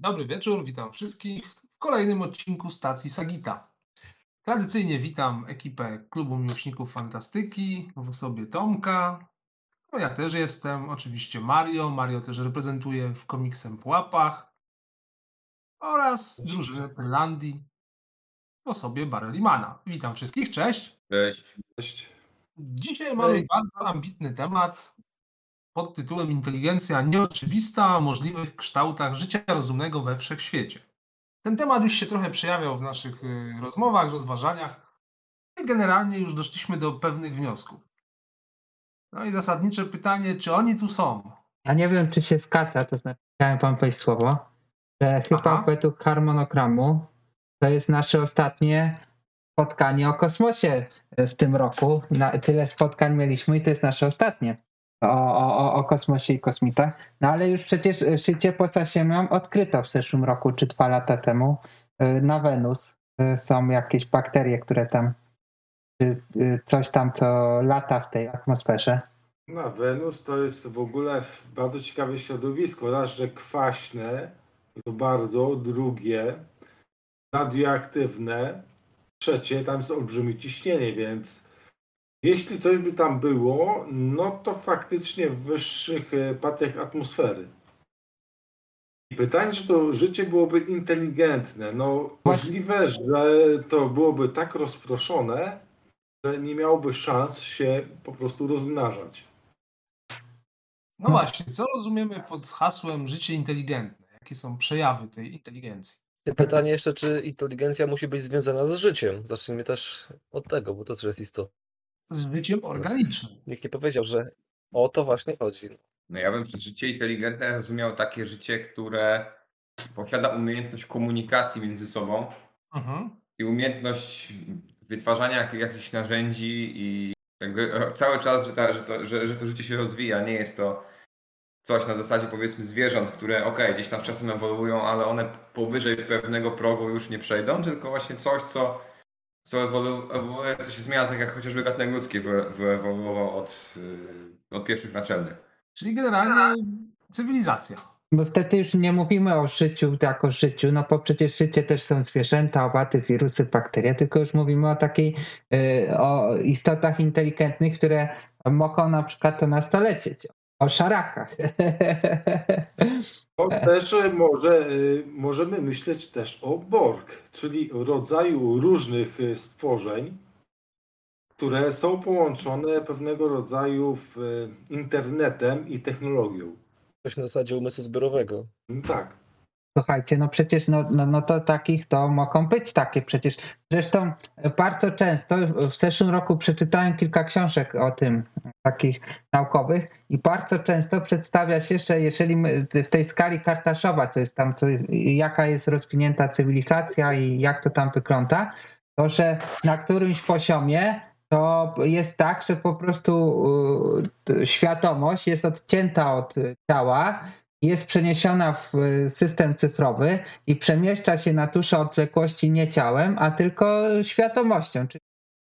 Dobry wieczór, witam wszystkich w kolejnym odcinku stacji Sagita. Tradycyjnie witam ekipę Klubu Miłośników Fantastyki w osobie Tomka. No ja też jestem, oczywiście Mario. Mario też reprezentuje w komiksem Pułapach. Oraz drużynę Perlandii w osobie Barrelimana. Witam wszystkich, cześć. Cześć. Cześć. Dzisiaj mamy bardzo ambitny temat pod tytułem Inteligencja nieoczywista o możliwych kształtach życia rozumnego we wszechświecie. Ten temat już się trochę przejawiał w naszych y, rozmowach, rozważaniach i generalnie już doszliśmy do pewnych wniosków. No i zasadnicze pytanie, czy oni tu są? Ja nie wiem, czy się zgadza, to znaczy chciałem wam powiedzieć słowo, że chyba Aha. według harmonogramu to jest nasze ostatnie spotkanie o kosmosie w tym roku. Na, tyle spotkań mieliśmy i to jest nasze ostatnie o, o, o- kosmosie i kosmitach. No ale już przecież e, szycie poza Ziemią odkryto w zeszłym roku czy dwa lata temu e, na Wenus. E, Są jakieś bakterie, które tam coś tam, co lata w tej atmosferze. Na Wenus to jest w ogóle bardzo ciekawe środowisko. Raz, że kwaśne, to bardzo, drugie radioaktywne, trzecie tam jest olbrzymie ciśnienie, więc jeśli coś by tam było, no to faktycznie w wyższych e, partiach atmosfery. I Pytanie, czy to życie byłoby inteligentne? No możliwe, że to byłoby tak rozproszone, że nie miałoby szans się po prostu rozmnażać. No właśnie, co rozumiemy pod hasłem życie inteligentne? Jakie są przejawy tej inteligencji? Pytanie jeszcze, czy inteligencja musi być związana z życiem? Zacznijmy też od tego, bo to też jest istotne. Z życiem organicznym. Nikt nie powiedział, że o to właśnie chodzi. No ja bym przez życie inteligentne rozumiał takie życie, które posiada umiejętność komunikacji między sobą Mhm. i umiejętność wytwarzania jak- jakichś narzędzi i jakby cały czas, że, ta, że, to, że, że to życie się rozwija. Nie jest to coś na zasadzie powiedzmy zwierząt, które okej, gdzieś tam czasem ewoluują, ale one powyżej pewnego progu już nie przejdą, tylko właśnie coś, co, co ewolu- ewoluuje, co się zmienia, tak jak chociażby gatunek ludzki wy- wyewoluował od, yy, od pierwszych naczelnych. Czyli generalnie cywilizacja. Bo wtedy już nie mówimy o życiu jako życiu, no bo przecież życie też są zwierzęta, owady, wirusy, bakterie, tylko już mówimy o takiej, y, o istotach inteligentnych, które mogą na przykład to nas to lecieć. O szarakach. To też może, e, możemy myśleć też o Borg, czyli rodzaju różnych e, stworzeń, które są połączone pewnego rodzaju internetem i technologią. Coś na zasadzie umysłu zbiorowego. Tak. Słuchajcie, no przecież no, no, no to takich to mogą być takie przecież. Zresztą bardzo często, w zeszłym roku przeczytałem kilka książek o tym, takich naukowych i bardzo często przedstawia się, że jeżeli w tej skali Kartaszowa, co jest tam, to jest, jaka jest rozwinięta cywilizacja i jak to tam wygląda, to że na którymś poziomie to jest tak, że po prostu y, świadomość jest odcięta od ciała jest przeniesiona w y, system cyfrowy i przemieszcza się na dłuższe odległości nie ciałem, a tylko świadomością, czyli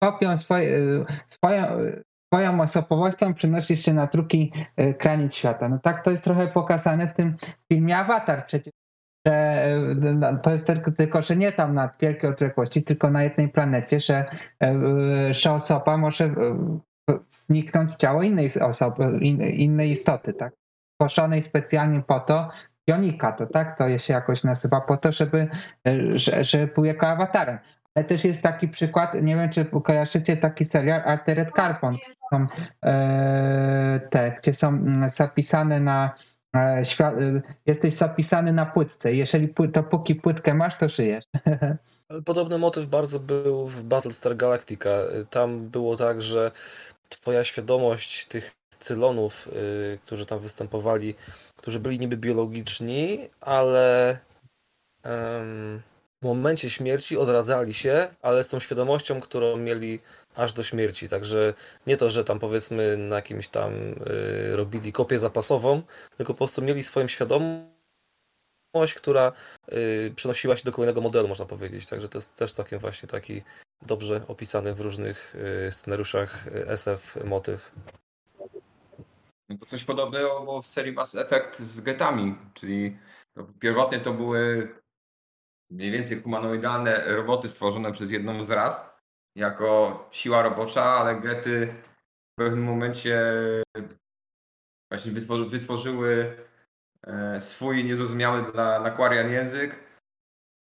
kopią swoje, y, swoją, y, swoją osobowością przenosisz się na drugi kraniec świata. No tak to jest trochę pokazane w tym filmie Avatar przecież. Że to jest tylko, że nie tam na wielkiej odległości, tylko na jednej planecie, że, że osoba może wniknąć w ciało innej osoby, in, innej istoty, tak? Stworzonej specjalnie po to, Jonika to tak to się jakoś nazywa, po to, żeby, e, że- żeby był jako awatarem. Ale też jest taki przykład, nie wiem czy kojarzycie taki serial Altered Carbon, są, e, te, gdzie są mm, zapisane na e, świat, jesteś zapisany na płytce. Jeżeli pły- dopóki płytkę masz, to żyjesz. Ale podobny motyw bardzo był w Battlestar Galactica. Tam było tak, że twoja świadomość tych cylonów, y, którzy tam występowali, którzy byli niby biologiczni, ale w momencie śmierci odradzali się, ale z tą świadomością, którą mieli aż do śmierci. Także nie to, że tam powiedzmy na jakimś tam y, robili kopię zapasową, tylko po prostu mieli swoją świadomość, która y, przenosiła się do kolejnego modelu, można powiedzieć. Także to jest też całkiem właśnie taki dobrze opisany w różnych scenariuszach SF motyw. No to coś podobnego było w serii Mass Effect z getami, czyli To pierwotnie to były mniej więcej humanoidalne roboty stworzone przez jedną z ras jako siła robocza, ale gety w pewnym momencie właśnie wytworzy, wytworzyły e, swój niezrozumiały dla Aquarian język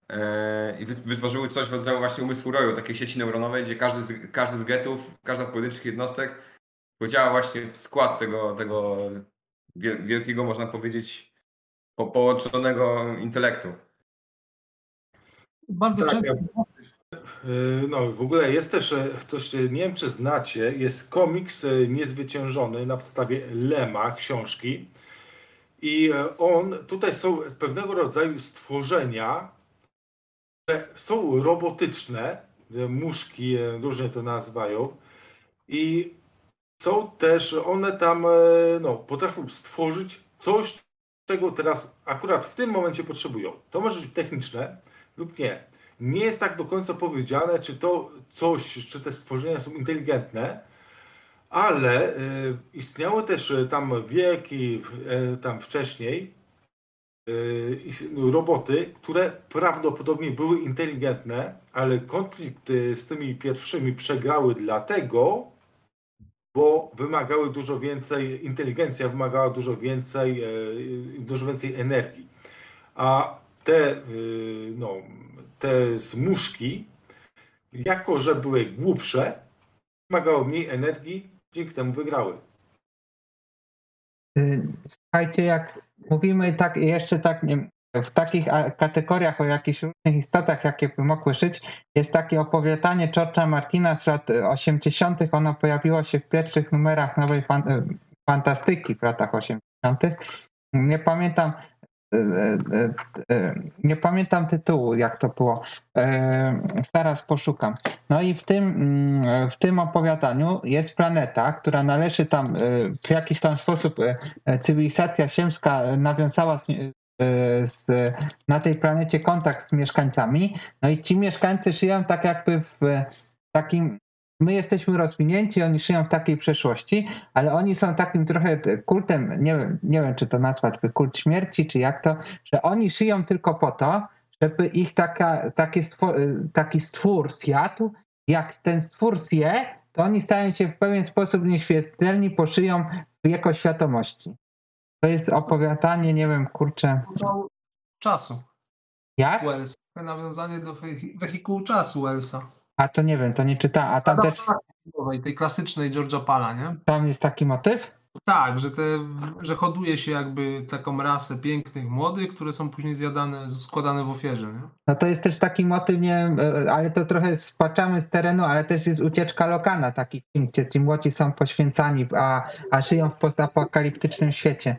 e, i wy- wytworzyły coś w rodzaju właśnie umysłu roju, takiej sieci neuronowej, gdzie każdy z, każdy z getów, każda z pojedynczych jednostek podziała właśnie w skład tego, tego wiel- wielkiego, można powiedzieć, po, połączonego intelektu. Bardzo Tak, często. Yy, No, w ogóle jest też e, coś, e, nie wiem czy znacie, jest komiks e, niezwyciężony na podstawie Lema, książki. I e, on, tutaj są pewnego rodzaju stworzenia, które są robotyczne, e, muszki, e, różnie to nazywają. I są też, one tam e, no, potrafią stworzyć coś, czego teraz akurat w tym momencie potrzebują. To może być techniczne lub nie. Nie jest tak do końca powiedziane, czy to coś, czy te stworzenia są inteligentne, ale e, istniały też e, tam wieki, tam wcześniej, is- roboty, które prawdopodobnie były inteligentne, ale konflikt z tymi pierwszymi przegrały dlatego, bo wymagały dużo więcej, inteligencja wymagała dużo więcej, e, dużo więcej energii. A te, y, no, te zmuszki, jako że były głupsze, wymagały mniej energii, dzięki temu wygrały. Y, Słuchajcie, jak mówimy tak jeszcze tak nie, w takich kategoriach o jakichś różnych istotach, jakie by mogły żyć, jest takie opowiadanie George'a Martina z lat y, 80. Ono pojawiło się w pierwszych numerach nowej fan, y, fantastyki w latach 80. Nie pamiętam y, nie pamiętam tytułu, jak to było. Zaraz poszukam. No i w tym, mm, w tym opowiadaniu jest planeta, która należy tam w jakiś tam sposób cywilizacja ziemska nawiązała z, na tej planecie kontakt z mieszkańcami. No i ci mieszkańcy żyją tak jakby w takim. My jesteśmy rozwinięci, oni żyją w takiej przeszłości, ale oni są takim trochę kultem, nie nie wiem czy to nazwać by kult śmierci, czy jak to, że oni żyją tylko po to, żeby ich taka, taki, stwór, taki stwór zjadł. Jak ten stwór zje, to oni stają się w pewien sposób nieśmiertelni, poszyją w jego świadomości. To jest opowiadanie, nie wiem, kurczę. Czasu. Jak? Wells. Nawiązanie do wehi- wehikułu czasu Wellsa. A to nie wiem, to nie czyta. A tam też tej klasycznej George'a Pala, nie? tam jest taki motyw? Tak, że, te, że hoduje się jakby taką rasę pięknych młodych, które są później zjadane, składane w ofierze, nie? No to jest też taki motyw, nie wiem, e, ale to trochę spaczamy z terenu, ale też jest ucieczka Lokana, taki film, gdzie ci młodzi są poświęcani, a, a żyją w postapokaliptycznym świecie.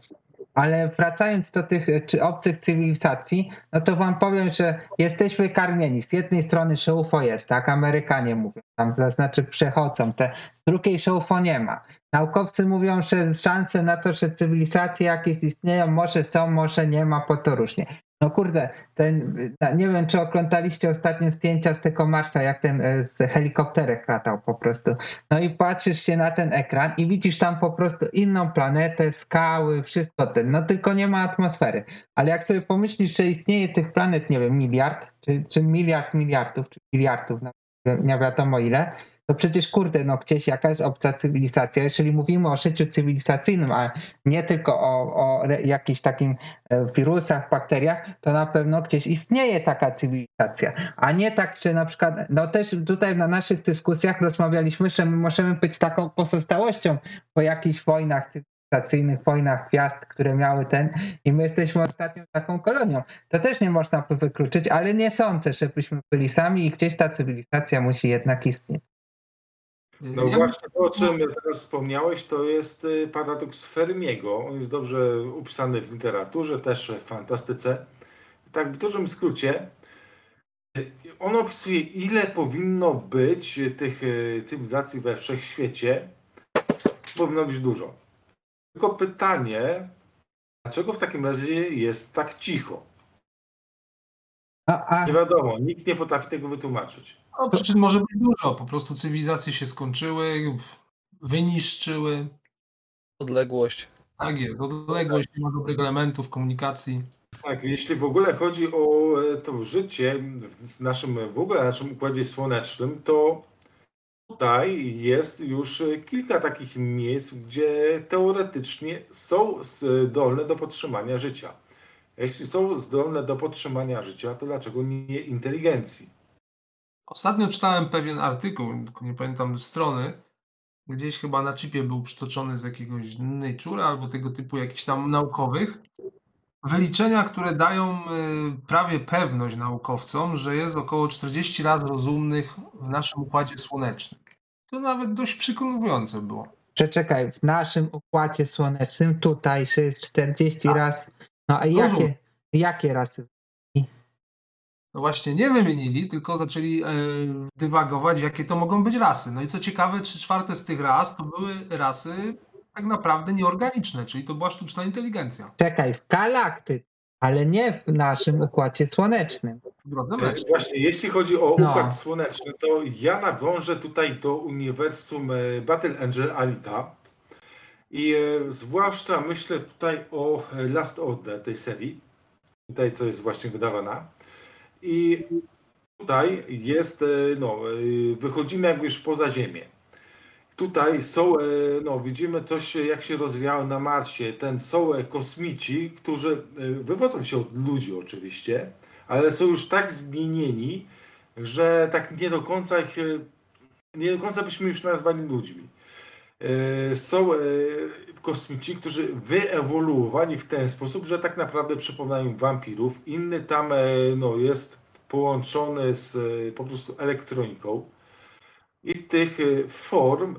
Ale wracając do tych e, czy obcych cywilizacji, no to wam powiem, że jesteśmy karmieni. Z jednej strony że UFO jest, tak? Amerykanie mówią, tam to znaczy przechodzą. Te, z drugiej że UFO nie ma. Naukowcy mówią, że szanse na to, że cywilizacje jakieś istnieją, może są, może nie ma, po to różnie. No kurde, ten, nie wiem, czy oglądaliście ostatnio zdjęcia z tego Marsa, jak ten e, z helikopterek latał po prostu. No i patrzysz się na ten ekran i widzisz tam po prostu inną planetę, skały, wszystko ten, no tylko nie ma atmosfery. Ale jak sobie pomyślisz, że istnieje tych planet, nie wiem, miliard, czy, czy miliard miliardów, czy miliardów, nie wiadomo ile, to przecież kurde, no gdzieś jakaś obca cywilizacja, jeżeli mówimy o życiu cywilizacyjnym, a nie tylko o, o jakichś takim e, wirusach, bakteriach, to na pewno gdzieś istnieje taka cywilizacja, a nie tak, że na przykład, no też tutaj na naszych dyskusjach rozmawialiśmy, że my możemy być taką pozostałością po jakichś wojnach cywilizacyjnych, wojnach gwiazd, które miały ten i my jesteśmy ostatnią taką kolonią. To też nie można wykluczyć, ale nie sądzę, żebyśmy byli sami i gdzieś ta cywilizacja musi jednak istnieć. No Ja- właśnie to, o czym teraz wspomniałeś, to jest y, paradoks Fermiego. On jest dobrze upisany w literaturze, też w fantastyce. Tak w dużym skrócie, on opisuje, ile powinno być tych y, cywilizacji we wszechświecie. Powinno być dużo. Tylko pytanie, dlaczego w takim razie jest tak cicho? Nie wiadomo, nikt nie potrafi tego wytłumaczyć. No, przyczyn może być dużo, po prostu cywilizacje się skończyły, wyniszczyły. Odległość. Tak jest, odległość, nie ma dobrych elementów komunikacji. Tak, jeśli w ogóle chodzi o e, to życie w naszym, w ogóle naszym układzie słonecznym, to tutaj jest już e, kilka takich miejsc, gdzie teoretycznie są zdolne do podtrzymania życia. Jeśli są zdolne do podtrzymania życia, to dlaczego nie inteligencji? Ostatnio czytałem pewien artykuł, tylko nie pamiętam strony, gdzieś chyba na chipie był przytoczony z jakiegoś Nature albo tego typu jakichś tam naukowych. Wyliczenia, które dają y, prawie pewność naukowcom, że jest około 40 razy rozumnych w naszym układzie słonecznym. To nawet dość przekonujące było. Przeczekaj, w naszym układzie słonecznym tutaj jest 40 Tak. raz. No a Rozum. jakie, jakie rasy? No właśnie nie wymienili, tylko zaczęli e, dywagować, jakie to mogą być rasy. No i co ciekawe, trzy czwarte z tych ras to były rasy tak naprawdę nieorganiczne, czyli to była sztuczna inteligencja. Czekaj, w galaktyce, ale nie w naszym układzie słonecznym. E. Właśnie, jeśli chodzi o No. układ słoneczny, to ja nawiążę tutaj do uniwersum e, Battle Angel Alita. I zwłaszcza myślę tutaj o Last Order tej serii. Tutaj, co jest właśnie wydawana. I tutaj jest, e, no, e, wychodzimy jakby już poza Ziemię. Tutaj są, e, no, widzimy coś, jak się rozwijało na Marsie. Ten są kosmici, którzy wywodzą się od ludzi oczywiście, ale są już tak zmienieni, że tak nie do końca ich, nie do końca byśmy już nazwali ludźmi. E, Są e, kosmici, którzy wyewoluowali w ten sposób, że tak naprawdę przypominają wampirów. Inny tam e, no, jest połączony z po prostu elektroniką. I tych form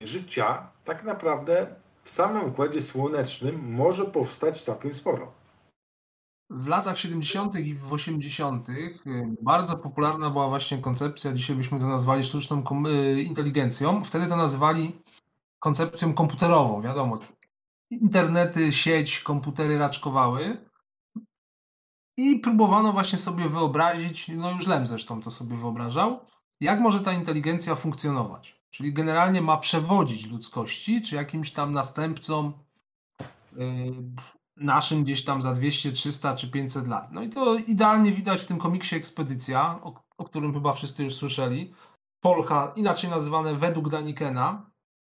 życia tak naprawdę w samym układzie słonecznym może powstać całkiem sporo. W latach 70. i w 80. y, bardzo popularna była właśnie koncepcja, dzisiaj byśmy to nazwali sztuczną inteligencją. Wtedy to nazywali koncepcją komputerową, wiadomo. Internety, sieć, komputery raczkowały. I próbowano właśnie sobie wyobrazić, no już Lem zresztą to sobie wyobrażał, jak może ta inteligencja funkcjonować. Czyli generalnie ma przewodzić ludzkości, czy jakimś tam następcom y, naszym gdzieś tam za 200, 300 czy 500 lat. No i to idealnie widać w tym komiksie Ekspedycja, o, o którym chyba wszyscy już słyszeli. Polcha, inaczej nazywane według Danikena,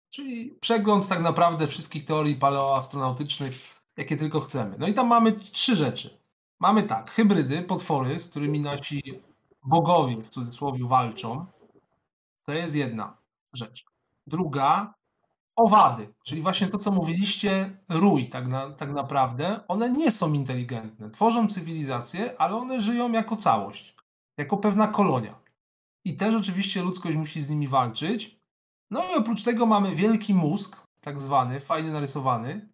czyli przegląd tak naprawdę wszystkich teorii paleoastronautycznych, jakie tylko chcemy. No i tam mamy trzy rzeczy. Mamy tak, hybrydy, potwory, z którymi nasi bogowie w cudzysłowie walczą. To jest jedna rzecz. Druga, owady, czyli właśnie to, co mówiliście, rój tak, na, tak naprawdę. One nie są inteligentne. Tworzą cywilizację, ale one żyją jako całość, jako pewna kolonia. I też oczywiście ludzkość musi z nimi walczyć. No i oprócz tego mamy wielki mózg, tak zwany, fajnie narysowany,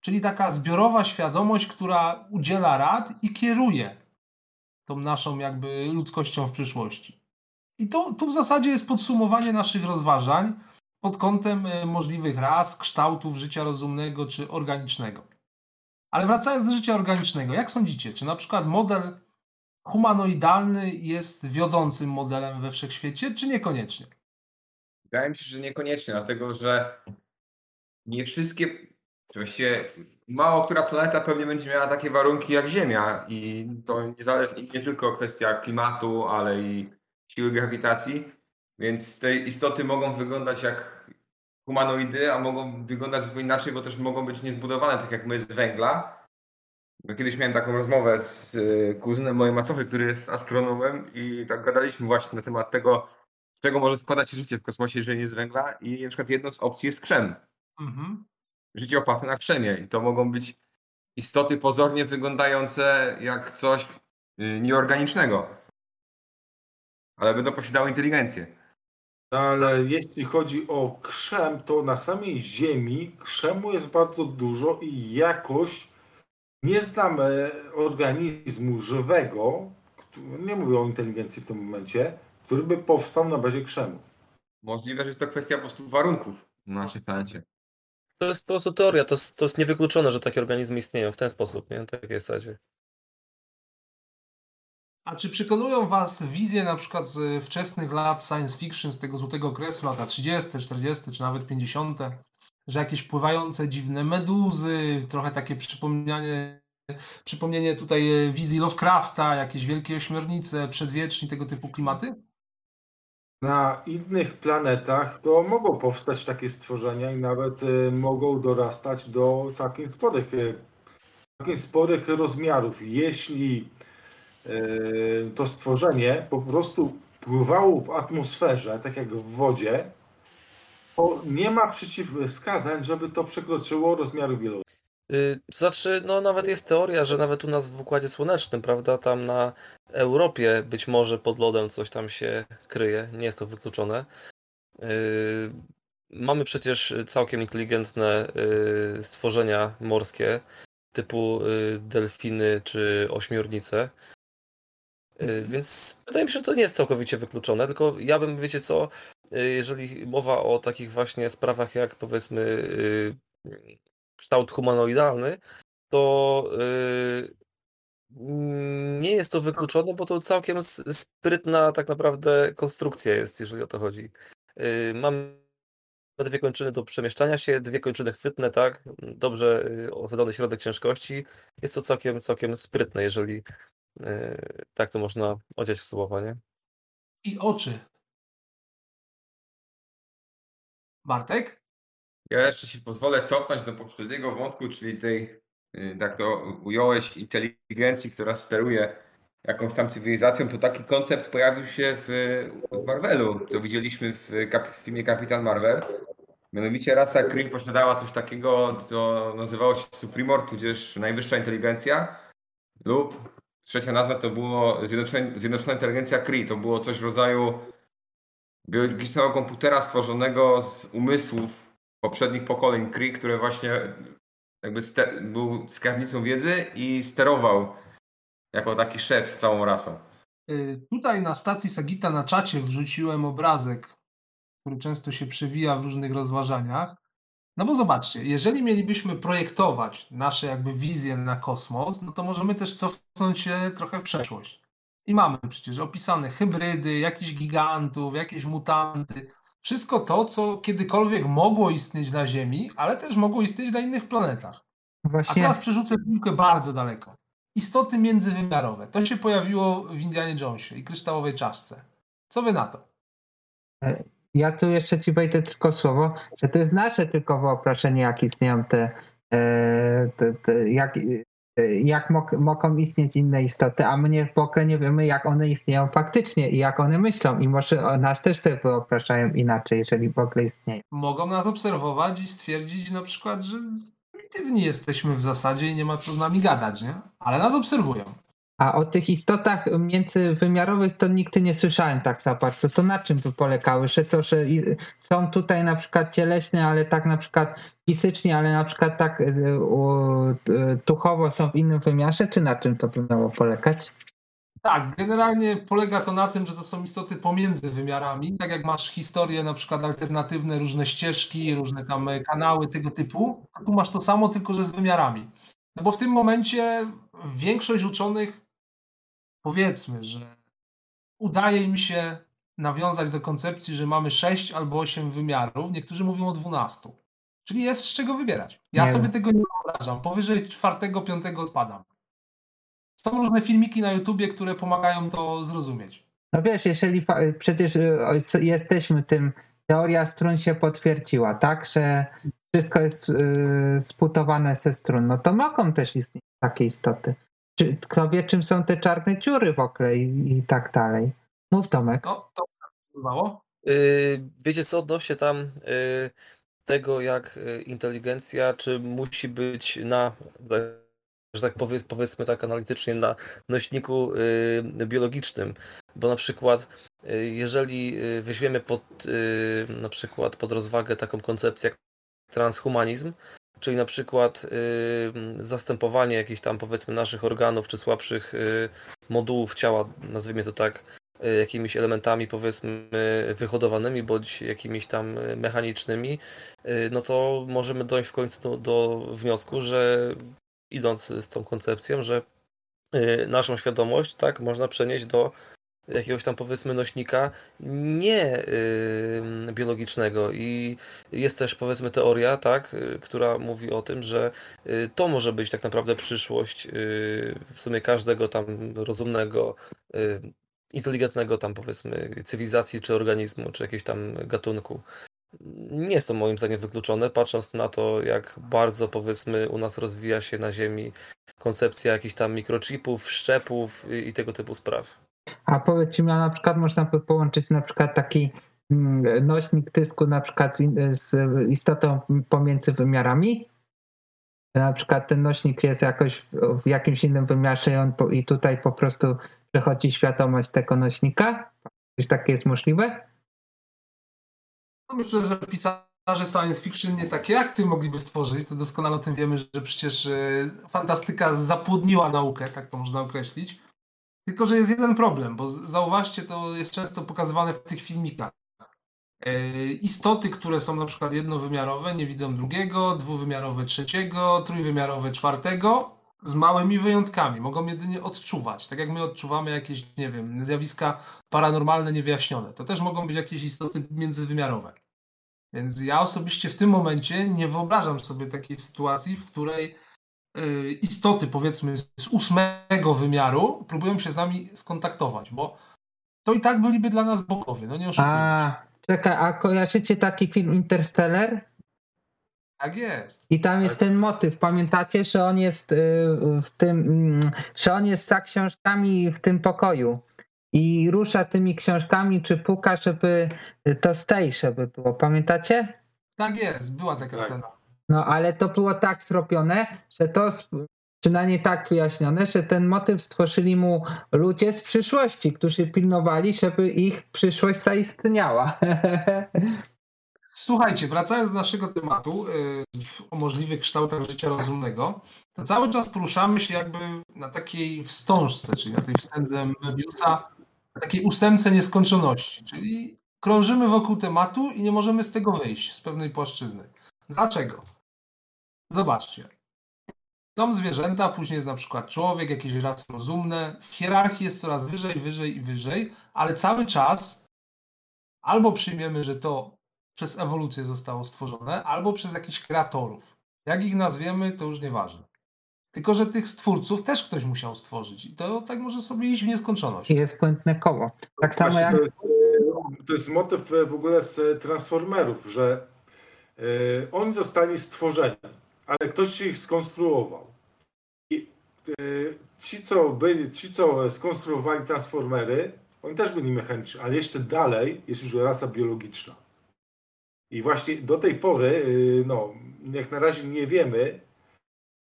czyli taka zbiorowa świadomość, która udziela rad i kieruje tą naszą jakby ludzkością w przyszłości. I to, tu w zasadzie jest podsumowanie naszych rozważań pod kątem e, możliwych ras, kształtów życia rozumnego czy organicznego. Ale wracając do życia organicznego, jak sądzicie, czy na przykład model humanoidalny jest wiodącym modelem we wszechświecie, czy niekoniecznie? Wydaje mi się, że niekoniecznie, dlatego że nie wszystkie, właściwie mało która planeta pewnie będzie miała takie warunki jak Ziemia i to niezależnie nie tylko kwestia klimatu, ale i siły grawitacji, więc te istoty mogą wyglądać jak humanoidy, a mogą wyglądać zupełnie inaczej, bo też mogą być niezbudowane, tak jak my z węgla. Bo Kiedyś miałem taką rozmowę z y, kuzynem mojej macochy, który jest astronomem i tak gadaliśmy właśnie na temat tego, czego może składać się życie w kosmosie, jeżeli nie z węgla i na przykład jedną z opcji jest krzem. Mhm. Życie oparte na krzemie i to mogą być istoty pozornie wyglądające jak coś y, nieorganicznego. Ale będą posiadały inteligencję. No, ale jeśli chodzi o krzem, to na samej Ziemi krzemu jest bardzo dużo i jakoś nie znam e, organizmu żywego, nie mówię o inteligencji w tym momencie, który by powstał na bazie krzemu. Możliwe, że jest to kwestia po prostu warunków na naszej planecie. To jest po prostu teoria, to, jest- to jest niewykluczone, że takie organizmy istnieją w ten sposób, nie? Na takiej zasadzie. A czy przekonują Was wizje na przykład z wczesnych lat science fiction, z tego złotego okresu, lata 30., 40., czy nawet 50., że jakieś pływające dziwne meduzy, trochę takie przypomnienie, przypomnienie tutaj wizji Lovecrafta, jakieś wielkie ośmiornice, przedwieczni, tego typu klimaty? Na innych planetach to mogą powstać takie stworzenia i nawet y, mogą dorastać do takich sporych, y, takich sporych rozmiarów. Jeśli y, to stworzenie po prostu pływało w atmosferze, tak jak w wodzie, to nie ma przeciwwskazań, żeby to przekroczyło rozmiary wielości. Y, To znaczy, no nawet jest teoria, że nawet u nas w Układzie Słonecznym, prawda, tam na Europie być może pod lodem coś tam się kryje, nie jest to wykluczone. Y, Mamy przecież całkiem inteligentne y, stworzenia morskie, typu delfiny czy ośmiornice. Więc wydaje mi się, że to nie jest całkowicie wykluczone, tylko ja bym, wiecie co, jeżeli mowa o takich właśnie sprawach jak powiedzmy kształt humanoidalny, to y, mm, nie jest to wykluczone, bo to całkiem sprytna tak naprawdę konstrukcja jest, jeżeli o to chodzi. Y, Mamy dwie kończyny do przemieszczania się, dwie kończyny chwytne, tak? Dobrze y, osadzony środek ciężkości. Jest to całkiem, całkiem sprytne, jeżeli tak to można odziać w słowa, nie? I oczy. Bartek? Ja jeszcze się pozwolę cofnąć do poprzedniego wątku, czyli tej, y, tak to ująłeś, inteligencji, która steruje jakąś tam cywilizacją, to taki koncept pojawił się w, Marvelu, co widzieliśmy w, w filmie Kapitan Marvel. Mianowicie rasa Kree posiadała coś takiego, co nazywało się Suprimor, tudzież najwyższa inteligencja, lub trzecia nazwa to było Zjednoczona, Zjednoczona Inteligencja Kree. To było coś w rodzaju biologicznego komputera stworzonego z umysłów poprzednich pokoleń Kree, które właśnie jakby był skarbnicą wiedzy i sterował jako taki szef całą rasą. Y, Tutaj na stacji Sagita na czacie wrzuciłem obrazek, który często się przewija w różnych rozważaniach. No bo zobaczcie, jeżeli mielibyśmy projektować nasze jakby wizje na kosmos, no to możemy też cofnąć się trochę w przeszłość. I mamy przecież opisane hybrydy, jakichś gigantów, jakieś mutanty. Wszystko to, co kiedykolwiek mogło istnieć na Ziemi, ale też mogło istnieć na innych planetach. A Właśnie teraz przerzucę piłkę bardzo daleko. Istoty międzywymiarowe. To się pojawiło w Indianie Jonesie i kryształowej czaszce. Co wy na to? ja tu jeszcze ci wejdę tylko słowo, że to jest nasze tylko wyobrażenie, jak istnieją te, e, te, te jak, e, jak mog, mogą istnieć inne istoty, a my nie, w ogóle nie wiemy, jak one istnieją faktycznie i jak one myślą i może o nas też sobie wyobrażają inaczej, jeżeli w ogóle istnieją. Mogą nas obserwować i stwierdzić na przykład, że prymitywni jesteśmy w zasadzie i nie ma co z nami gadać, nie? Ale nas obserwują. A o tych istotach międzywymiarowych to nigdy nie słyszałem tak za bardzo. To na czym by polegały? Że co, że są tutaj na przykład cieleśne, ale tak na przykład fizycznie, ale na przykład tak u- y, duchowo są w innym wymiarze, czy na czym to by miało polegać? Tak, generalnie polega to na tym, że to są istoty pomiędzy wymiarami. Tak jak masz historie na przykład alternatywne, różne ścieżki, różne tam e, kanały tego typu, tu masz to samo, tylko że z wymiarami. No bo w tym momencie większość uczonych, powiedzmy, że udaje im się nawiązać do koncepcji, że mamy 6 albo 8 wymiarów. Niektórzy mówią o 12. Czyli jest z czego wybierać. Ja Nie sobie wiem. tego nie wyobrażam. Powyżej czwartego, piątego odpadam. Są różne filmiki na YouTubie, które pomagają to zrozumieć. No wiesz, jeżeli przecież y, jesteśmy tym, teoria strun się potwierdziła, tak, że wszystko jest y, sputowane ze strun, no to mogą też istnieć takie istoty. Czy, kto wie, czym są te czarne dziury w ogóle i, i tak dalej. Mów Tomek. No, to próbowało. Y, Wiecie co, odnośnie tam y, tego, jak y, inteligencja, czy musi być na, że tak powie, powiedzmy tak analitycznie, na nośniku y, biologicznym, bo na przykład y, jeżeli y, weźmiemy pod, na przykład pod rozwagę taką koncepcję jak transhumanizm, czyli na przykład y, zastępowanie jakichś tam powiedzmy naszych organów czy słabszych y, modułów ciała, nazwijmy to tak, y, jakimiś elementami powiedzmy wyhodowanymi bądź jakimiś tam mechanicznymi, y, no to możemy dojść w końcu do, do wniosku, że idąc z tą koncepcją, że y, naszą świadomość tak można przenieść do jakiegoś tam powiedzmy nośnika nie yy, biologicznego i jest też powiedzmy teoria, tak, yy, która mówi o tym, że yy, to może być tak naprawdę przyszłość yy, w sumie każdego tam rozumnego, yy, inteligentnego tam powiedzmy cywilizacji czy organizmu, czy jakiegoś tam gatunku. Nie jest to moim zdaniem wykluczone, patrząc na to, jak bardzo powiedzmy u nas rozwija się na Ziemi koncepcja jakichś tam mikrochipów, szczepów i tego typu spraw. A powiedz mi, na przykład można by połączyć na przykład taki mm, nośnik dysku na przykład z, istotą pomiędzy wymiarami? Na przykład ten nośnik jest jakoś w jakimś innym wymiarze i, on, po- i tutaj po prostu przechodzi świadomość tego nośnika? Czy takie jest możliwe? No myślę, że pisarze science fiction nie takie akcje mogliby stworzyć. To doskonale o tym wiemy, że przecież e, fantastyka zapłodniła naukę, tak to można określić. Tylko, że jest jeden problem, bo zauważcie, to jest często pokazywane w tych filmikach. E, Istoty, które są na przykład jednowymiarowe, nie widzą drugiego, dwuwymiarowe trzeciego, trójwymiarowe czwartego, z małymi wyjątkami. Mogą jedynie odczuwać. Tak jak my odczuwamy jakieś, nie wiem, zjawiska paranormalne, niewyjaśnione. To też mogą być jakieś istoty międzywymiarowe. Więc ja osobiście w tym momencie nie wyobrażam sobie takiej sytuacji, w której istoty, powiedzmy, z ósmego wymiaru próbują się z nami skontaktować, bo to i tak byliby dla nas bogowie, no nie oszukujmy. A, czekaj, a kojarzycie taki film Interstellar? Tak jest. I tam jest Tak. ten motyw, pamiętacie, że on jest y, w tym, mm, że on jest za książkami w tym pokoju i rusza tymi książkami, czy puka, żeby to z tej, żeby było, pamiętacie? Tak jest, była taka Tak. scena. No ale to było tak zrobione, że to, przynajmniej tak wyjaśnione, że ten motyw stworzyli mu ludzie z przyszłości, którzy pilnowali, żeby ich przyszłość zaistniała. Słuchajcie, wracając do naszego tematu y, o możliwych kształtach życia rozumnego, to cały czas poruszamy się jakby na takiej wstążce, czyli na tej wstędze Möbiusa, na takiej ósemce nieskończoności, czyli krążymy wokół tematu i nie możemy z tego wyjść, z pewnej płaszczyzny. Dlaczego? Zobaczcie. Są zwierzęta, później jest na przykład człowiek, jakieś rasy rozumne. W hierarchii jest coraz wyżej, wyżej i wyżej, ale cały czas albo przyjmiemy, że to przez ewolucję zostało stworzone, albo przez jakichś kreatorów. Jak ich nazwiemy, to już nieważne. Tylko, że tych stwórców też ktoś musiał stworzyć i to tak może sobie iść w nieskończoność. I jest błędne koło. Tak samo Właśnie jak to, jest, e, to jest motyw e, w ogóle z e, Transformerów, że e, oni zostali stworzeni, ale ktoś ich skonstruował. I e, ci, co byli, ci, co skonstruowali Transformery, oni też byli mechaniczni, ale jeszcze dalej jest już rasa biologiczna. I właśnie do tej pory, e, no, jak na razie nie wiemy,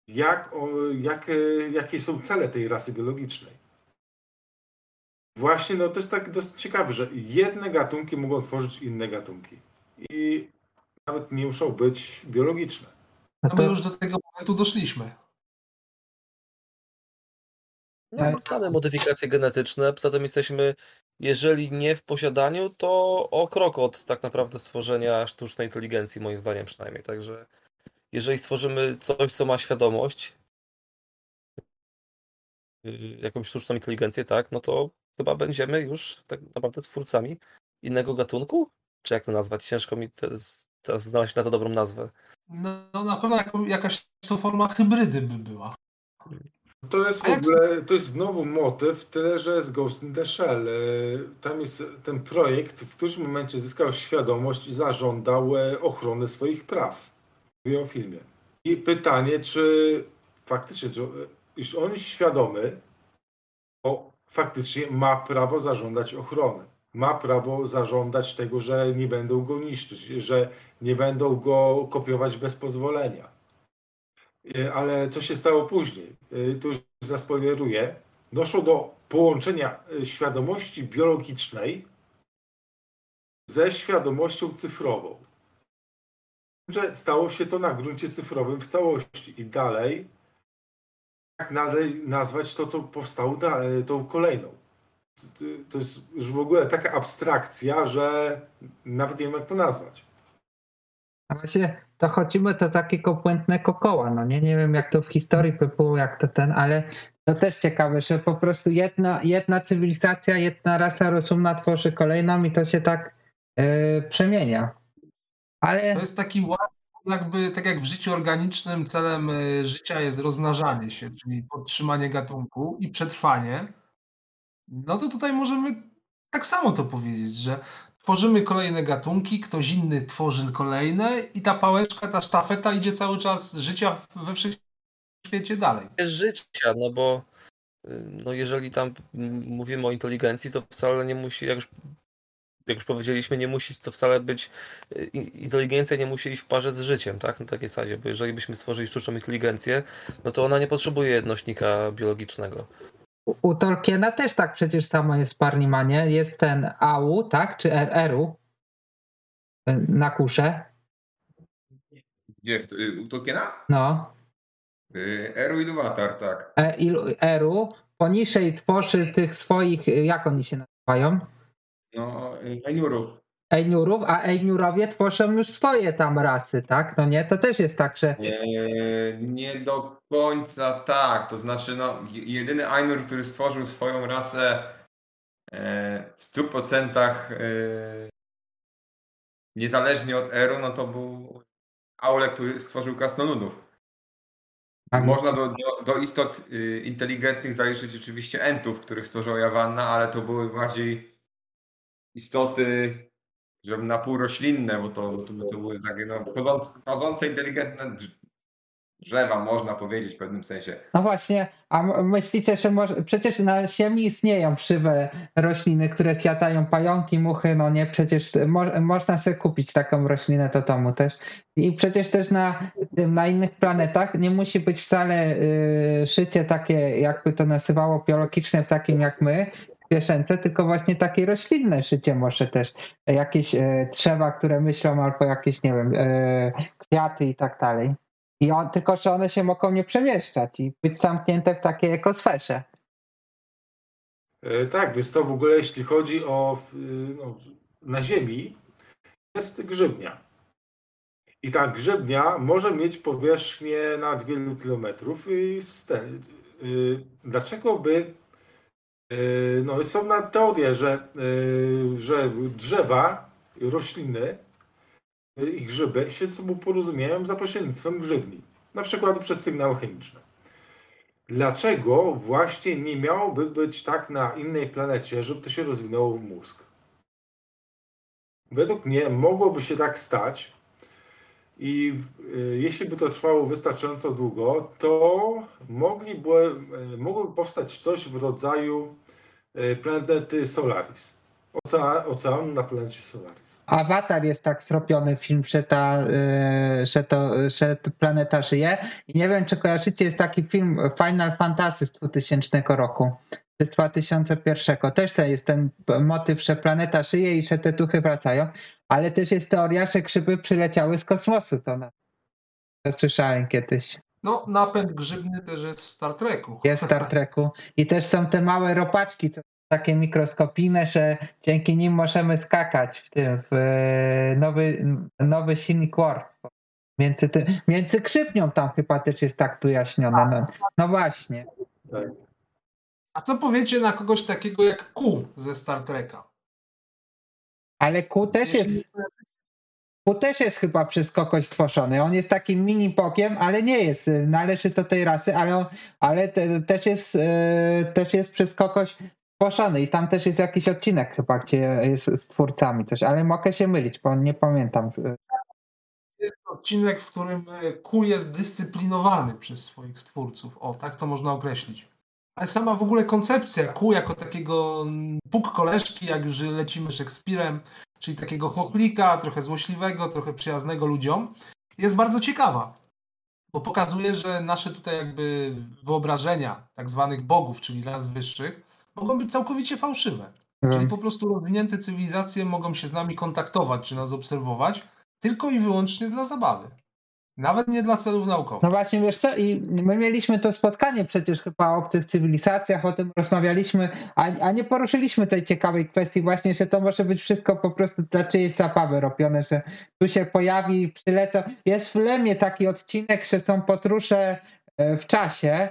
jak, jak, e, jakie są cele tej rasy biologicznej. Właśnie, no to jest tak dosyć ciekawe, że jedne gatunki mogą tworzyć inne gatunki. I nawet nie muszą być biologiczne. No No my to, już do tego momentu doszliśmy. No, Tak. znane modyfikacje genetyczne, poza tym jesteśmy, jeżeli nie w posiadaniu, to o krok od tak naprawdę stworzenia sztucznej inteligencji, moim zdaniem przynajmniej. Także jeżeli stworzymy coś, co ma świadomość, yy, jakąś sztuczną inteligencję, tak, no to chyba będziemy już tak naprawdę twórcami innego gatunku? Czy jak to nazwać? Ciężko mi teraz znaleźć na to dobrą nazwę. No, no na pewno jako, jakaś to forma hybrydy by była. To jest w ogóle, to jest znowu motyw, tyle że z Ghost in the Shell. E, Tam jest ten projekt, w którymś momencie zyskał świadomość i zażądał e, ochrony swoich praw. Mówię o filmie. I pytanie, czy faktycznie, czy, jeśli on jest świadomy, to faktycznie ma prawo zażądać ochrony. Ma prawo zażądać tego, że nie będą go niszczyć, że nie będą go kopiować bez pozwolenia. E, Ale co się stało później? E, Tu już zaspoileruję. Doszło do połączenia e, świadomości biologicznej ze świadomością cyfrową. Że stało się to na gruncie cyfrowym w całości i dalej jak nazwać to, co powstało tą kolejną. To- jest już w ogóle taka abstrakcja, że nawet nie wiem, jak to nazwać. a właśnie dochodzimy do takiego błędnego koła, no nie, nie wiem jak to w historii by było, jak to ten, ale to też ciekawe, że po prostu jedna, jedna cywilizacja, jedna rasa rozumna tworzy kolejną i to się tak e, przemienia. Ale To jest taki ład, jakby tak jak w życiu organicznym celem y, życia jest rozmnażanie się, czyli podtrzymanie gatunku i przetrwanie. No to tutaj możemy tak samo to powiedzieć, że tworzymy kolejne gatunki, ktoś inny tworzy kolejne i ta pałeczka, ta sztafeta idzie cały czas życia we wszechświecie dalej. życia, no bo y, no jeżeli tam mówimy o inteligencji, to wcale nie musi, jak już, jak już powiedzieliśmy, nie musi to wcale być, y, inteligencja nie musi iść w parze z życiem, tak? Na takiej zasadzie, bo jeżeli byśmy stworzyli sztuczną inteligencję, no to ona nie potrzebuje jednośnika biologicznego. U, Tolkiena też tak przecież samo jest w Parnimanie, jest ten AU, tak, czy R- Eru e, na kusze, Gdzie? Y, U Tolkiena? no. Y, Eru i Duwatar, tak. Eru poniżej tworzy tych swoich, e, jak oni się nazywają? No, y, Eniurów. Ejniurów, a Ejniurowie tworzą już swoje tam rasy, tak? No nie, to też jest tak, że Nie, nie do końca tak. To znaczy, no, je- jedyny Ainur, który stworzył swoją rasę e, w 100% e, niezależnie od Eru, no to był Aule, który stworzył krasnoludów. Można do, do, do istot y, inteligentnych zaliczyć oczywiście entów, których stworzyła Jawanna, ale to były bardziej istoty że na pół roślinne, bo to, to, to były takie no, chodzące, chodzące inteligentne drz- drzewa, można powiedzieć w pewnym sensie. No właśnie, a myślicie, że może, przecież na Ziemi istnieją krzywe rośliny, które zjadają pająki, muchy, no nie, przecież mo, można sobie kupić taką roślinę do domu też. I przecież też na, na innych planetach nie musi być wcale y, szycie takie, jakby to nazywało, biologiczne w takim jak my, zwierzęce, tylko właśnie takie roślinne szycie może też. Jakieś e, które myślą, albo jakieś, nie wiem, e, kwiaty i tak dalej. I on, tylko, że one się mogą nie przemieszczać i być zamknięte w takiej ekosferze. E, Tak, więc to w ogóle jeśli chodzi o y, no, na Ziemi jest grzybnia. I ta grzybnia może mieć powierzchnię nad wielu kilometrów. I y, dlaczego by y, no, są na teorie, że, y, że drzewa, rośliny y, i grzyby się ze sobą porozumieją za pośrednictwem grzybni. Na przykład przez sygnały chemiczne. Dlaczego właśnie nie miałoby być tak na innej planecie, żeby to się rozwinęło w mózg? Według mnie mogłoby się tak stać i y, jeśli by to trwało wystarczająco długo, to mogliby, y, mogłoby powstać coś w rodzaju y, planety Solaris. Ocean, na planecie Solaris. Avatar jest tak zrobiony film, że ta, że to, że ta planeta żyje. I nie wiem, czy kojarzycie, jest taki film Final Fantasy z 2000 roku. Czy z 2001. Też to jest ten motyw, że planeta żyje i że te duchy wracają. Ale też jest teoria, że grzyby przyleciały z kosmosu. To, na, to słyszałem kiedyś. No, napęd grzybny też jest w Star Treku. Jest w Star Treku. I też są te małe ropaczki, co są takie mikroskopijne, że dzięki nim możemy skakać w tym, w e, nowy, nowy silnik Warp. Między, między krzypnią tam chyba też jest tak wyjaśnione. No, no właśnie. A co powiecie na kogoś takiego jak Q ze Star Treka? Ale Q też jest, Q też jest chyba przez kogoś tworzony. On jest takim mini pokiem, ale nie jest, y, należy do tej rasy, ale, on, ale te, też, jest, y, też jest przez kogoś tworzony i tam też jest jakiś odcinek chyba, gdzie jest z twórcami coś, ale mogę się mylić, bo nie pamiętam. Jest odcinek, w którym e, Q jest dyscyplinowany przez swoich stwórców. O, tak to można określić. Ale sama w ogóle koncepcja Q jako takiego puk koleżki, jak już lecimy Szekspirem, czyli takiego chochlika, trochę złośliwego, trochę przyjaznego ludziom, jest bardzo ciekawa. Bo pokazuje, że nasze tutaj jakby wyobrażenia tak zwanych bogów, czyli raz wyższych, mogą być całkowicie fałszywe. Czyli po prostu rozwinięte cywilizacje mogą się z nami kontaktować, czy nas obserwować, tylko i wyłącznie dla zabawy. Nawet nie dla celów No naukowych. właśnie, wiesz co, i my mieliśmy to spotkanie przecież chyba o obcych cywilizacjach, o tym rozmawialiśmy, a, a nie poruszyliśmy tej ciekawej kwestii właśnie, że to może być wszystko po prostu dla czyjejś zabawy robione, że tu się pojawi, przylecą. Jest w Lemie taki odcinek, że są podróże e, w czasie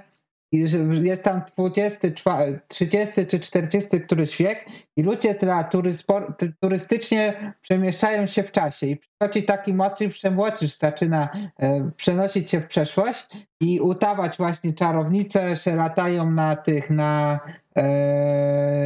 jest tam 24, 30 czy 40 któryś wiek i ludzie turystycznie przemieszczają się w czasie. I przychodzi taki motyw, że młodzież zaczyna e, przenosić się w przeszłość i udawać właśnie czarownice, że latają na tych, na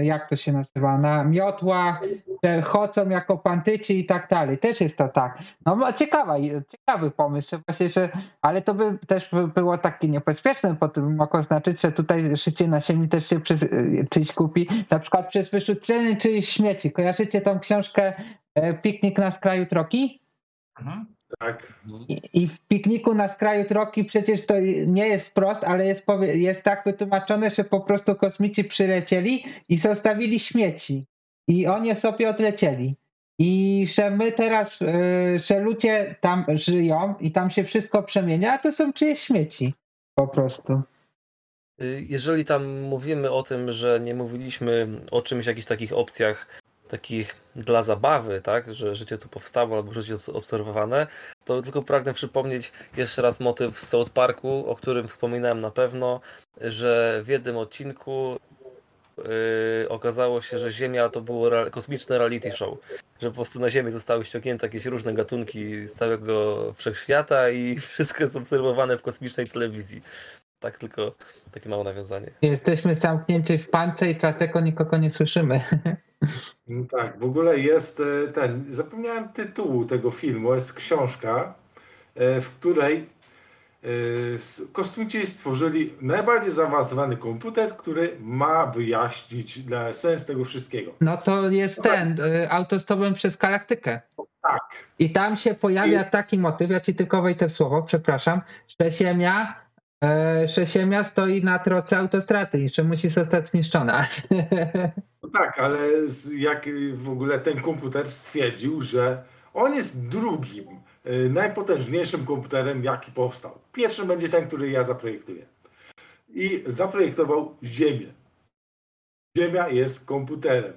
jak to się nazywa, na miotłach, że chodzą jako pantyci i tak dalej. Też jest to tak. No ciekawa, ciekawy pomysł, właśnie, że, ale to by też by było takie niebezpieczne, bo to by mogło znaczyć, że tutaj życie na ziemi też się przez, e, czyjś kupi, na przykład przez wyrzucenie czyjś śmieci. Kojarzycie tą książkę e, Piknik na skraju troki? Mhm. Tak. I, I w pikniku na skraju troki przecież to nie jest wprost, ale jest, jest tak wytłumaczone, że po prostu kosmici przylecieli i zostawili śmieci. I oni sobie odlecieli. I że my teraz, y, że ludzie tam żyją i tam się wszystko przemienia, a to są czyjeś śmieci. Po prostu. Y, Jeżeli tam mówimy o tym, że nie mówiliśmy o czymś, jakichś takich opcjach, takich dla zabawy, tak, że życie tu powstało albo życie obs- obserwowane, to tylko pragnę przypomnieć jeszcze raz motyw z South Parku, o którym wspominałem na pewno, że w jednym odcinku yy, okazało się, że Ziemia to było ra- kosmiczne reality show, że po prostu na Ziemię zostały ściągnięte jakieś różne gatunki z całego wszechświata i wszystko jest obserwowane w kosmicznej telewizji. Tak tylko takie małe nawiązanie. Jesteśmy zamknięci w pance i dlatego nikogo nie słyszymy. No Tak, w ogóle jest e, ten, zapomniałem tytułu tego filmu, jest książka, e, w której e, kosmici stworzyli najbardziej zaawansowany komputer, który ma wyjaśnić sens tego wszystkiego. No to jest ten, autostopem przez galaktykę. Tak, I tam się pojawia taki motyw, ja ci tylko wejdę w słowo, przepraszam, że Ziemia, e, że Ziemia stoi na drodze autostrady że musi zostać zniszczona. no tak, ale jak w ogóle ten komputer stwierdził, że on jest drugim e, najpotężniejszym komputerem, jaki powstał. Pierwszym będzie ten, który ja zaprojektuję. I zaprojektował Ziemię. Ziemia jest komputerem.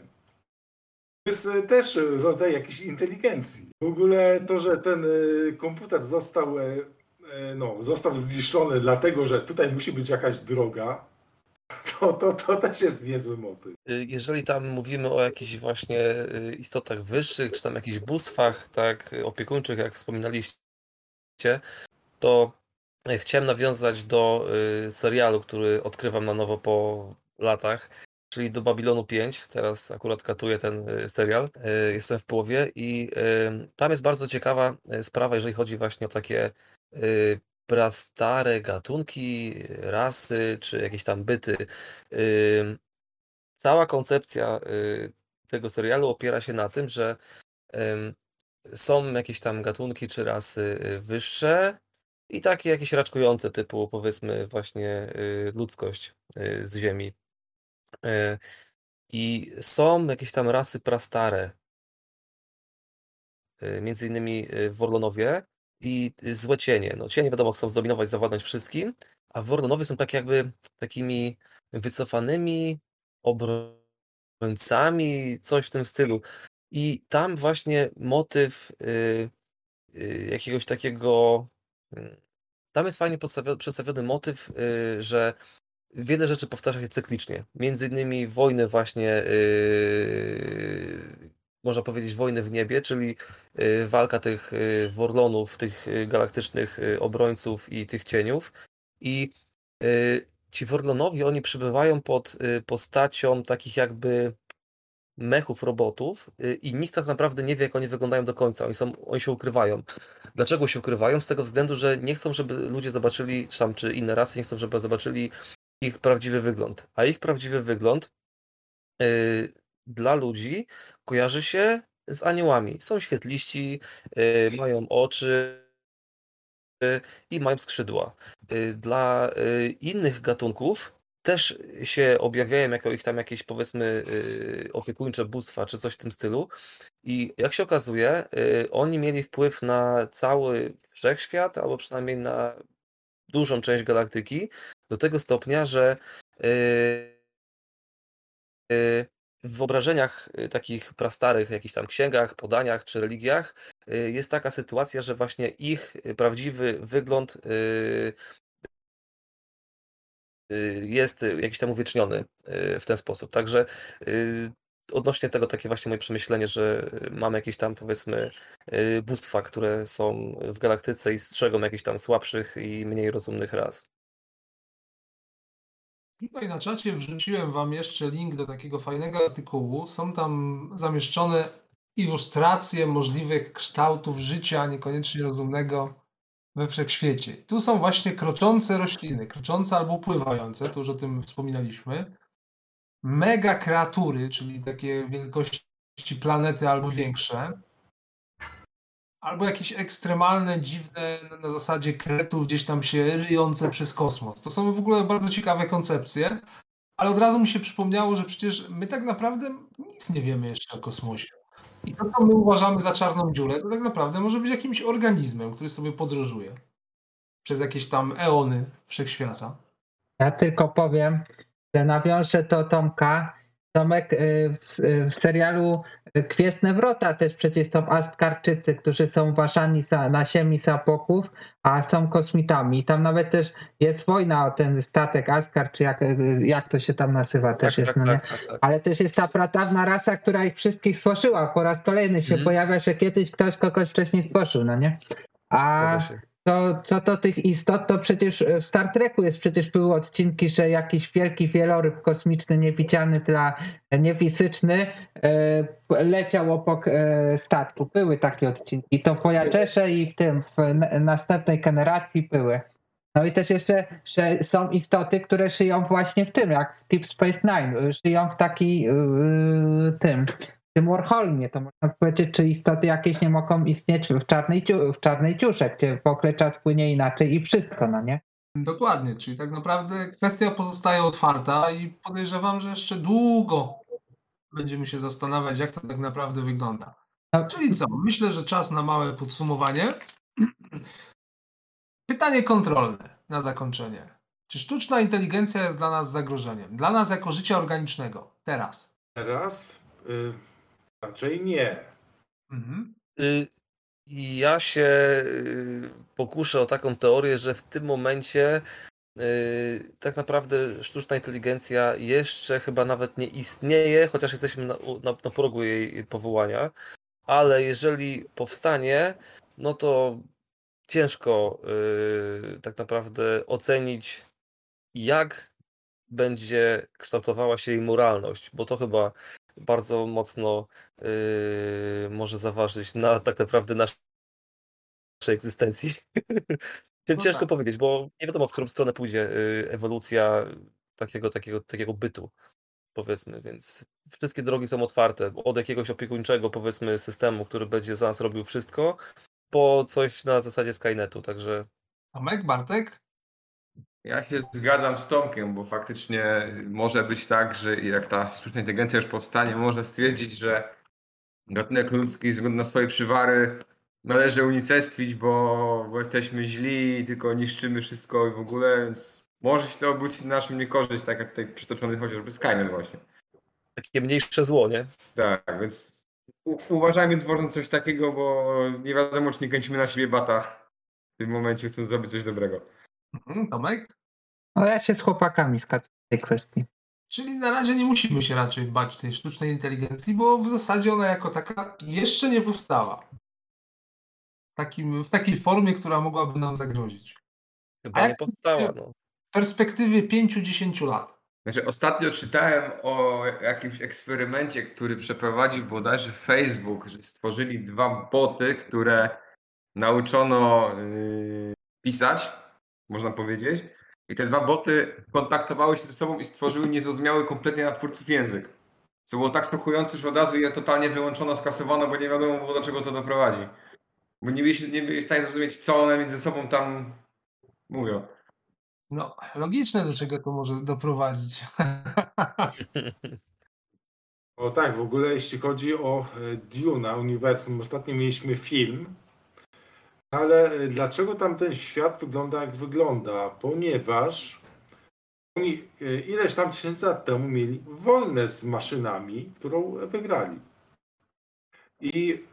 To jest e, też rodzaj jakiejś inteligencji. W ogóle to, że ten e, komputer został, e, e, no, został zniszczony dlatego, że tutaj musi być jakaś droga, to, to, to też jest niezły motyw. Y, Jeżeli tam mówimy o jakichś właśnie y, istotach wyższych, czy tam jakichś bóstwach, tak, opiekuńczych, jak wspominaliście, to y, chciałem nawiązać do serialu, który odkrywam na nowo po latach, czyli do Babilonu 5. Teraz akurat katuję ten serial. Jestem w połowie i tam jest bardzo ciekawa sprawa, jeżeli chodzi właśnie o takie y, prastare gatunki, rasy, czy jakieś tam byty. Cała koncepcja y, tego serialu opiera się na tym, że są jakieś tam gatunki czy rasy y, wyższe i takie jakieś raczkujące, typu powiedzmy właśnie ludzkość z Ziemi. I są jakieś tam rasy prastare, między innymi Worlonowie i złe cienie. No, cienie wiadomo chcą zdominować, zawładnąć wszystkim, a Worlonowie są tak jakby takimi wycofanymi obrońcami, coś w tym stylu. I tam właśnie motyw y, y, jakiegoś takiego. y, Tam jest fajnie przedstawiony motyw, y, że wiele rzeczy powtarza się cyklicznie. Między innymi wojny właśnie, y, można powiedzieć wojny w niebie, czyli y, walka tych y, Worlonów, tych y, galaktycznych y, obrońców i tych cieniów. I y, ci Worlonowie, oni przybywają pod y, postacią takich jakby mechów robotów y, i nikt tak naprawdę nie wie, jak oni wyglądają do końca. Oni, są, oni się ukrywają. Dlaczego się ukrywają? Z tego względu, że nie chcą, żeby ludzie zobaczyli, czy tam, czy inne rasy nie chcą, żeby zobaczyli ich prawdziwy wygląd. A ich prawdziwy wygląd y, dla ludzi kojarzy się z aniołami. Są świetliści, y, mają oczy y, i mają skrzydła. Y, Dla y, innych gatunków też się objawiają jako ich tam jakieś powiedzmy y, opiekuńcze bóstwa czy coś w tym stylu. I jak się okazuje, y, oni mieli wpływ na cały wszechświat, albo przynajmniej na dużą część galaktyki, do tego stopnia, że w wyobrażeniach takich prastarych, jakichś tam księgach, podaniach czy religiach jest taka sytuacja, że właśnie ich prawdziwy wygląd Y, jest jakiś tam uwieczniony y, w ten sposób. Także y, odnośnie tego takie właśnie moje przemyślenie, że mamy jakieś tam powiedzmy bóstwa, które są w galaktyce i strzegą jakichś tam słabszych i mniej rozumnych ras. Tutaj na czacie wrzuciłem Wam jeszcze link do takiego fajnego artykułu. Są tam zamieszczone ilustracje możliwych kształtów życia niekoniecznie rozumnego we wszechświecie. Tu są właśnie kroczące rośliny, kroczące albo pływające, to już o tym wspominaliśmy. Mega kreatury, czyli takie wielkości planety albo większe. Albo jakieś ekstremalne, dziwne, na zasadzie kretów gdzieś tam się ryjące przez kosmos. To są w ogóle bardzo ciekawe koncepcje, ale od razu mi się przypomniało, że przecież my tak naprawdę nic nie wiemy jeszcze o kosmosie. I to, co my uważamy za czarną dziurę, to tak naprawdę może być jakimś organizmem, który sobie podróżuje przez jakieś tam eony wszechświata. Ja tylko powiem, że nawiążę to Tomka. Tomek y, w, y, w serialu Kwiesne Wrota też przecież są Astkarczycy, którzy są uważani za, na ziemi sapoków, a są kosmitami. Tam nawet też jest wojna o ten statek Askar, czy jak, jak to się tam nazywa też Tak, jest. tak, no tak, tak, tak. Ale też jest ta pratawna rasa, która ich wszystkich stworzyła. Po raz kolejny się Mhm. pojawia, że kiedyś ktoś kogoś wcześniej stworzył, no nie? A. to, co do tych istot, to przecież w Star Treku jest przecież były odcinki, że jakiś wielki wieloryb kosmiczny, niewidziany dla niefizyczny e, leciał obok e, statku. Były takie odcinki. To w Voyagerze i w tym, w następnej generacji były. No i też jeszcze, że są istoty, które żyją właśnie w tym, jak w Deep Space Nine. Żyją w taki yy, tym, tym Warholmie. To można powiedzieć, czy istoty jakieś nie mogą istnieć w czarnej, w czarnej ciusze, gdzie w ogóle czas płynie inaczej i wszystko, no nie? Dokładnie, czyli tak naprawdę kwestia pozostaje otwarta i podejrzewam, że jeszcze długo będziemy się zastanawiać, jak to tak naprawdę wygląda. No, Czyli co? Myślę, że czas na małe podsumowanie. Pytanie kontrolne na zakończenie. Czy sztuczna inteligencja jest dla nas zagrożeniem? Dla nas jako życia organicznego. Teraz. Teraz y, raczej nie. Mhm. Y, Ja się y, pokuszę o taką teorię, że w tym momencie y, tak naprawdę sztuczna inteligencja jeszcze chyba nawet nie istnieje, chociaż jesteśmy na, na, na progu jej powołania, ale jeżeli powstanie, no to ciężko tak naprawdę ocenić, jak będzie kształtowała się jej moralność, bo to chyba bardzo mocno yy, może zaważyć na tak naprawdę naszej egzystencji. No Ciężko tak. powiedzieć, bo nie wiadomo, w którą stronę pójdzie yy, ewolucja takiego, takiego, takiego bytu, powiedzmy, więc wszystkie drogi są otwarte, od jakiegoś opiekuńczego, powiedzmy, systemu, który będzie za nas robił wszystko, po coś na zasadzie Skynetu, także Tomek, Bartek? Ja się zgadzam z Tomkiem, bo faktycznie może być tak, że jak ta sztuczna inteligencja już powstanie, można stwierdzić, że gatunek ludzki ze względu na swoje przywary należy unicestwić, bo, bo jesteśmy źli, tylko niszczymy wszystko i w ogóle, więc może się to obrócić na naszą niekorzyść, tak jak tutaj przytoczony chociażby Skynet właśnie. takie mniejsze zło, nie? Tak, więc u- uważajmy tworząc coś takiego, bo nie wiadomo, czy nie kręcimy na siebie bata w tym momencie, chcąc zrobić coś dobrego. Mhm. Tomek? No ja się z chłopakami zgadzam w tej kwestii. Czyli na razie nie musimy się raczej bać tej sztucznej inteligencji, bo w zasadzie ona jako taka jeszcze nie powstała. W, takim, w takiej formie, która mogłaby nam zagrozić. Chyba A nie jak- powstała, no. W perspektywie 5-10 lat. Znaczy, ostatnio czytałem o jakimś eksperymencie, który przeprowadził bodajże Facebook, że stworzyli dwa boty, które nauczono yy, pisać, można powiedzieć. I te dwa boty kontaktowały się ze sobą i stworzyły niezrozumiały kompletnie na twórców język. Co było tak szokujące, że od razu je totalnie wyłączono, skasowano, bo nie wiadomo było, do czego to doprowadzi. Bo nie byli, nie byli w stanie zrozumieć, co one między sobą tam mówią. No, logiczne, do czego to może doprowadzić. O tak, w ogóle jeśli chodzi o e, Duna, uniwersum, ostatnio mieliśmy film, ale e, dlaczego tam ten świat wygląda jak wygląda? Ponieważ oni e, ileś tam tysięcy lat temu mieli wojnę z maszynami, którą wygrali. I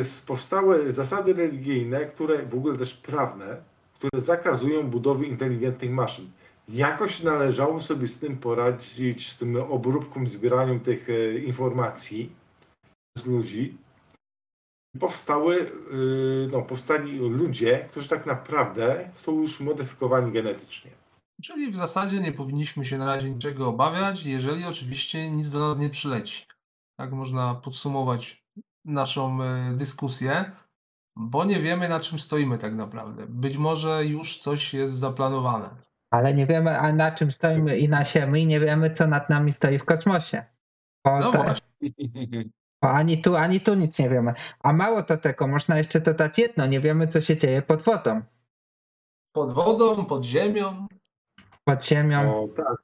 e, powstały zasady religijne, które w ogóle też prawne, które zakazują budowy inteligentnych maszyn. Jakoś należało sobie z tym poradzić, z tym obróbką, zbieraniem tych informacji z ludzi. Powstały, e, no, powstali ludzie, którzy tak naprawdę są już modyfikowani genetycznie. Czyli w zasadzie nie powinniśmy się na razie niczego obawiać, jeżeli oczywiście nic do nas nie przyleci. Tak można podsumować naszą e, dyskusję, bo nie wiemy na czym stoimy tak naprawdę. Być może już coś jest zaplanowane. Ale nie wiemy, a na czym stoimy i na Ziemi, i nie wiemy, co nad nami stoi w kosmosie. Bo No te- właśnie. bo ani tu, ani tu nic nie wiemy. A mało to tego, można jeszcze dodać jedno, nie wiemy, co się dzieje pod wodą, Pod wodą, pod ziemią. pod ziemią. No tak.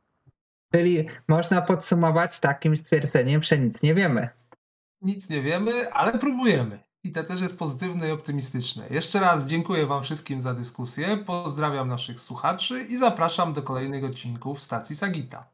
Czyli można podsumować takim stwierdzeniem, że nic nie wiemy. Nic nie wiemy, ale próbujemy. I to też jest pozytywne i optymistyczne. Jeszcze raz dziękuję Wam wszystkim za dyskusję. Pozdrawiam naszych słuchaczy i zapraszam do kolejnych odcinków stacji Sagita.